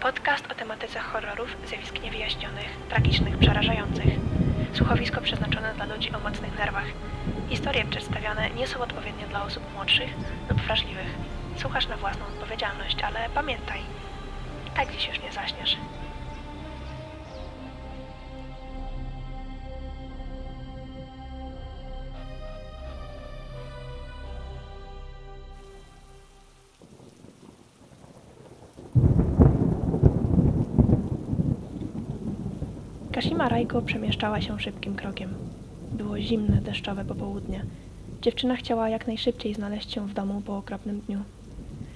Podcast o tematyce horrorów, zjawisk niewyjaśnionych, tragicznych, przerażających. Słuchowisko przeznaczone dla ludzi o mocnych nerwach. Historie przedstawiane nie są odpowiednie dla osób młodszych lub wrażliwych. Słuchasz na własną odpowiedzialność, ale pamiętaj, tak dziś już nie zaśniesz. Kashima Rajko przemieszczała się szybkim krokiem. Było zimne, deszczowe popołudnie. Dziewczyna chciała jak najszybciej znaleźć się w domu po okropnym dniu.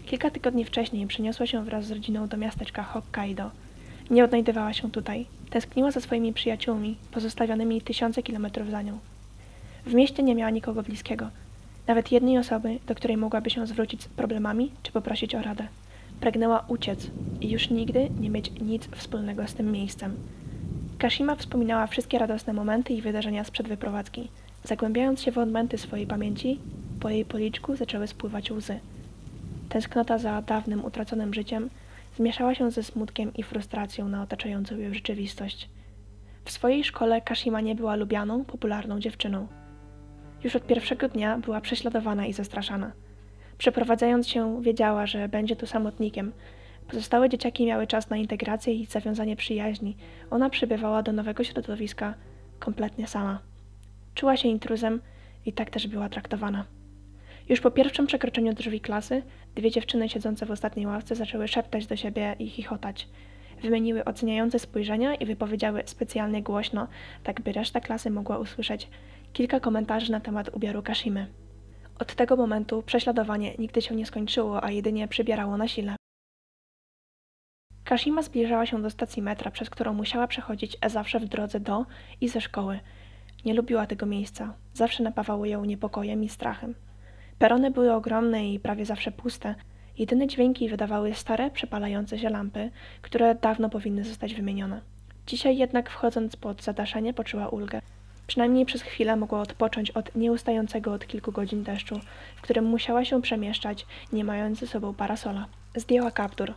Kilka tygodni wcześniej przeniosła się wraz z rodziną do miasteczka Hokkaido. Nie odnajdywała się tutaj. Tęskniła za swoimi przyjaciółmi, pozostawionymi tysiące kilometrów za nią. W mieście nie miała nikogo bliskiego, nawet jednej osoby, do której mogłaby się zwrócić z problemami czy poprosić o radę. Pragnęła uciec i już nigdy nie mieć nic wspólnego z tym miejscem. Kashima wspominała wszystkie radosne momenty i wydarzenia sprzed wyprowadzki. Zagłębiając się w odmęty swojej pamięci, po jej policzku zaczęły spływać łzy. Tęsknota za dawnym, utraconym życiem zmieszała się ze smutkiem i frustracją na otaczającą ją rzeczywistość. W swojej szkole Kashima nie była lubianą, popularną dziewczyną. Już od pierwszego dnia była prześladowana i zastraszana. Przeprowadzając się, wiedziała, że będzie tu samotnikiem. Pozostałe dzieciaki miały czas na integrację i zawiązanie przyjaźni. Ona przybywała do nowego środowiska kompletnie sama. Czuła się intruzem i tak też była traktowana. Już po pierwszym przekroczeniu drzwi klasy, dwie dziewczyny siedzące w ostatniej ławce zaczęły szeptać do siebie i chichotać. Wymieniły oceniające spojrzenia i wypowiedziały specjalnie głośno, tak by reszta klasy mogła usłyszeć kilka komentarzy na temat ubioru Kashimy. Od tego momentu prześladowanie nigdy się nie skończyło, a jedynie przybierało na sile. Kashima zbliżała się do stacji metra, przez którą musiała przechodzić zawsze w drodze do i ze szkoły. Nie lubiła tego miejsca. Zawsze napawało ją niepokojem i strachem. Perony były ogromne i prawie zawsze puste. Jedyne dźwięki wydawały stare, przepalające się lampy, które dawno powinny zostać wymienione. Dzisiaj jednak wchodząc pod zadaszenie poczuła ulgę. Przynajmniej przez chwilę mogła odpocząć od nieustającego od kilku godzin deszczu, w którym musiała się przemieszczać, nie mając ze sobą parasola. Zdjęła kaptur.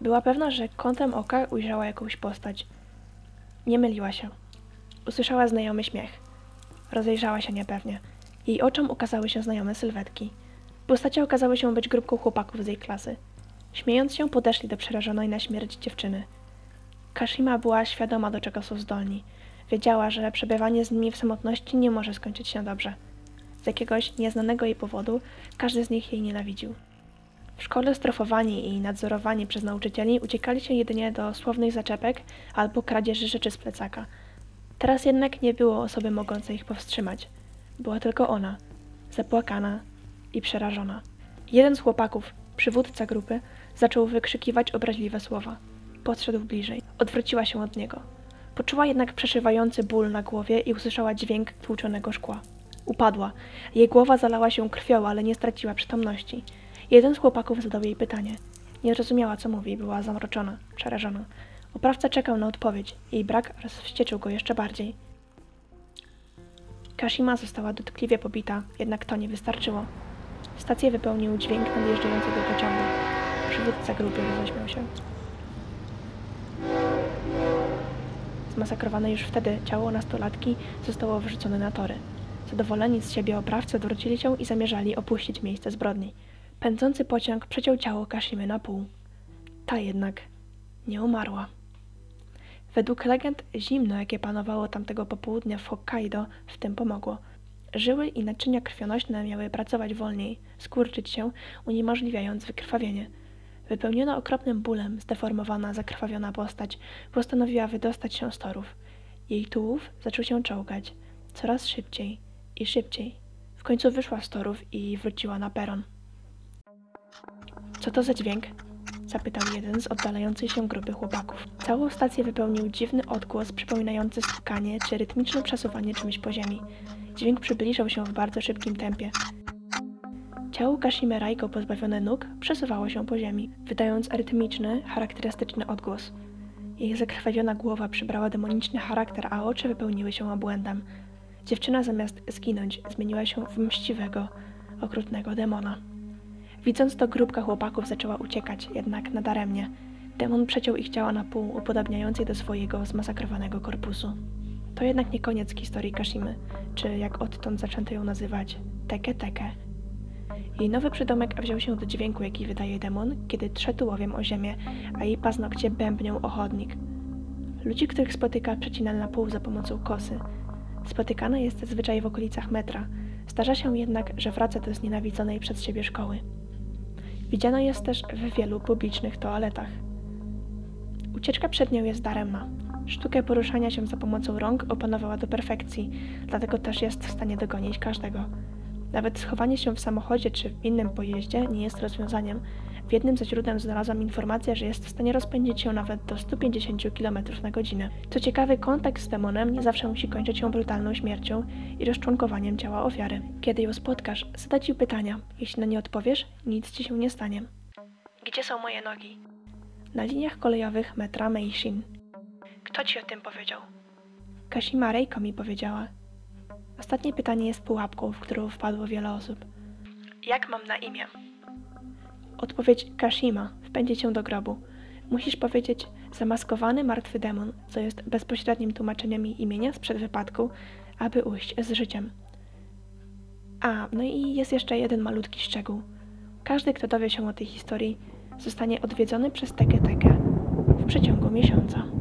Była pewna, że kątem oka ujrzała jakąś postać. Nie myliła się. Usłyszała znajomy śmiech. Rozejrzała się niepewnie. Jej oczom ukazały się znajome sylwetki. Postacie okazały się być grupką chłopaków z jej klasy. Śmiejąc się, podeszli do przerażonej na śmierć dziewczyny. Kashima była świadoma, do czego są zdolni. Wiedziała, że przebywanie z nimi w samotności nie może skończyć się dobrze. Z jakiegoś nieznanego jej powodu każdy z nich jej nienawidził. W szkole strofowani i nadzorowani przez nauczycieli uciekali się jedynie do słownych zaczepek albo kradzieży rzeczy z plecaka. Teraz jednak nie było osoby mogącej ich powstrzymać. Była tylko ona, zapłakana i przerażona. Jeden z chłopaków, przywódca grupy, zaczął wykrzykiwać obraźliwe słowa. Podszedł bliżej. Odwróciła się od niego. Poczuła jednak przeszywający ból na głowie i usłyszała dźwięk tłuczonego szkła. Upadła. Jej głowa zalała się krwią, ale nie straciła przytomności. Jeden z chłopaków zadał jej pytanie. Nie rozumiała, co mówi, była zamroczona, przerażona. Oprawca czekał na odpowiedź. Jej brak rozwścieczył go jeszcze bardziej. Kashima została dotkliwie pobita, jednak to nie wystarczyło. Stację wypełnił dźwięk nadjeżdżającego pociągu. Przywódca grupy roześmiał się. Zmasakrowane już wtedy ciało nastolatki zostało wyrzucone na tory. Zadowoleni z siebie oprawcy odwrócili się i zamierzali opuścić miejsce zbrodni. Pędzący pociąg przeciął ciało Kashimy na pół. Ta jednak nie umarła. Według legend zimno, jakie panowało tamtego popołudnia w Hokkaido, w tym pomogło. Żyły i naczynia krwionośne miały pracować wolniej, skurczyć się, uniemożliwiając wykrwawienie. Wypełniona okropnym bólem, zdeformowana, zakrwawiona postać postanowiła wydostać się z torów. Jej tułów zaczął się czołgać, coraz szybciej i szybciej. W końcu wyszła z torów i wróciła na peron. Co to za dźwięk? Zapytał jeden z oddalającej się grupy chłopaków. Całą stację wypełnił dziwny odgłos przypominający stukanie czy rytmiczne przesuwanie czymś po ziemi. Dźwięk przybliżał się w bardzo szybkim tempie. Ciało Kashime Raiko pozbawione nóg przesuwało się po ziemi, wydając rytmiczny, charakterystyczny odgłos. Jej zakrwawiona głowa przybrała demoniczny charakter, a oczy wypełniły się obłędem. Dziewczyna zamiast zginąć zmieniła się w mściwego, okrutnego demona. Widząc to, grupka chłopaków zaczęła uciekać, jednak nadaremnie. Demon przeciął ich ciała na pół, upodabniając je do swojego zmasakrowanego korpusu. To jednak nie koniec historii Kashimy, czy jak odtąd zaczęto ją nazywać, Teke Teke. Jej nowy przydomek wziął się do dźwięku, jaki wydaje demon, kiedy trze tułowiem o ziemię, a jej paznokcie bębnią o chodnik. Ludzi, których spotyka, przecina na pół za pomocą kosy. Spotykana jest zazwyczaj w okolicach metra. Zdarza się jednak, że wraca do znienawidzonej przez siebie szkoły. Widziano jest też w wielu publicznych toaletach. Ucieczka przed nią jest daremna. Sztukę poruszania się za pomocą rąk opanowała do perfekcji, dlatego też jest w stanie dogonić każdego. Nawet schowanie się w samochodzie czy w innym pojeździe nie jest rozwiązaniem. W jednym ze źródeł znalazłam informację, że jest w stanie rozpędzić się nawet do 150 km na godzinę. Co ciekawy, kontakt z demonem nie zawsze musi kończyć się brutalną śmiercią i rozczłonkowaniem ciała ofiary. Kiedy ją spotkasz, zadać ci pytania. Jeśli na nie odpowiesz, nic ci się nie stanie. Gdzie są moje nogi? Na liniach kolejowych metra Meishin. Kto ci o tym powiedział? Kashima Reiko mi powiedziała. Ostatnie pytanie jest pułapką, w którą wpadło wiele osób. Jak mam na imię? Odpowiedź Kashima wpędzi cię do grobu. Musisz powiedzieć zamaskowany martwy demon, co jest bezpośrednim tłumaczeniem jej imienia sprzed wypadku, aby ujść z życiem. A, no i jest jeszcze jeden malutki szczegół. Każdy, kto dowie się o tej historii, zostanie odwiedzony przez Teke w przeciągu miesiąca.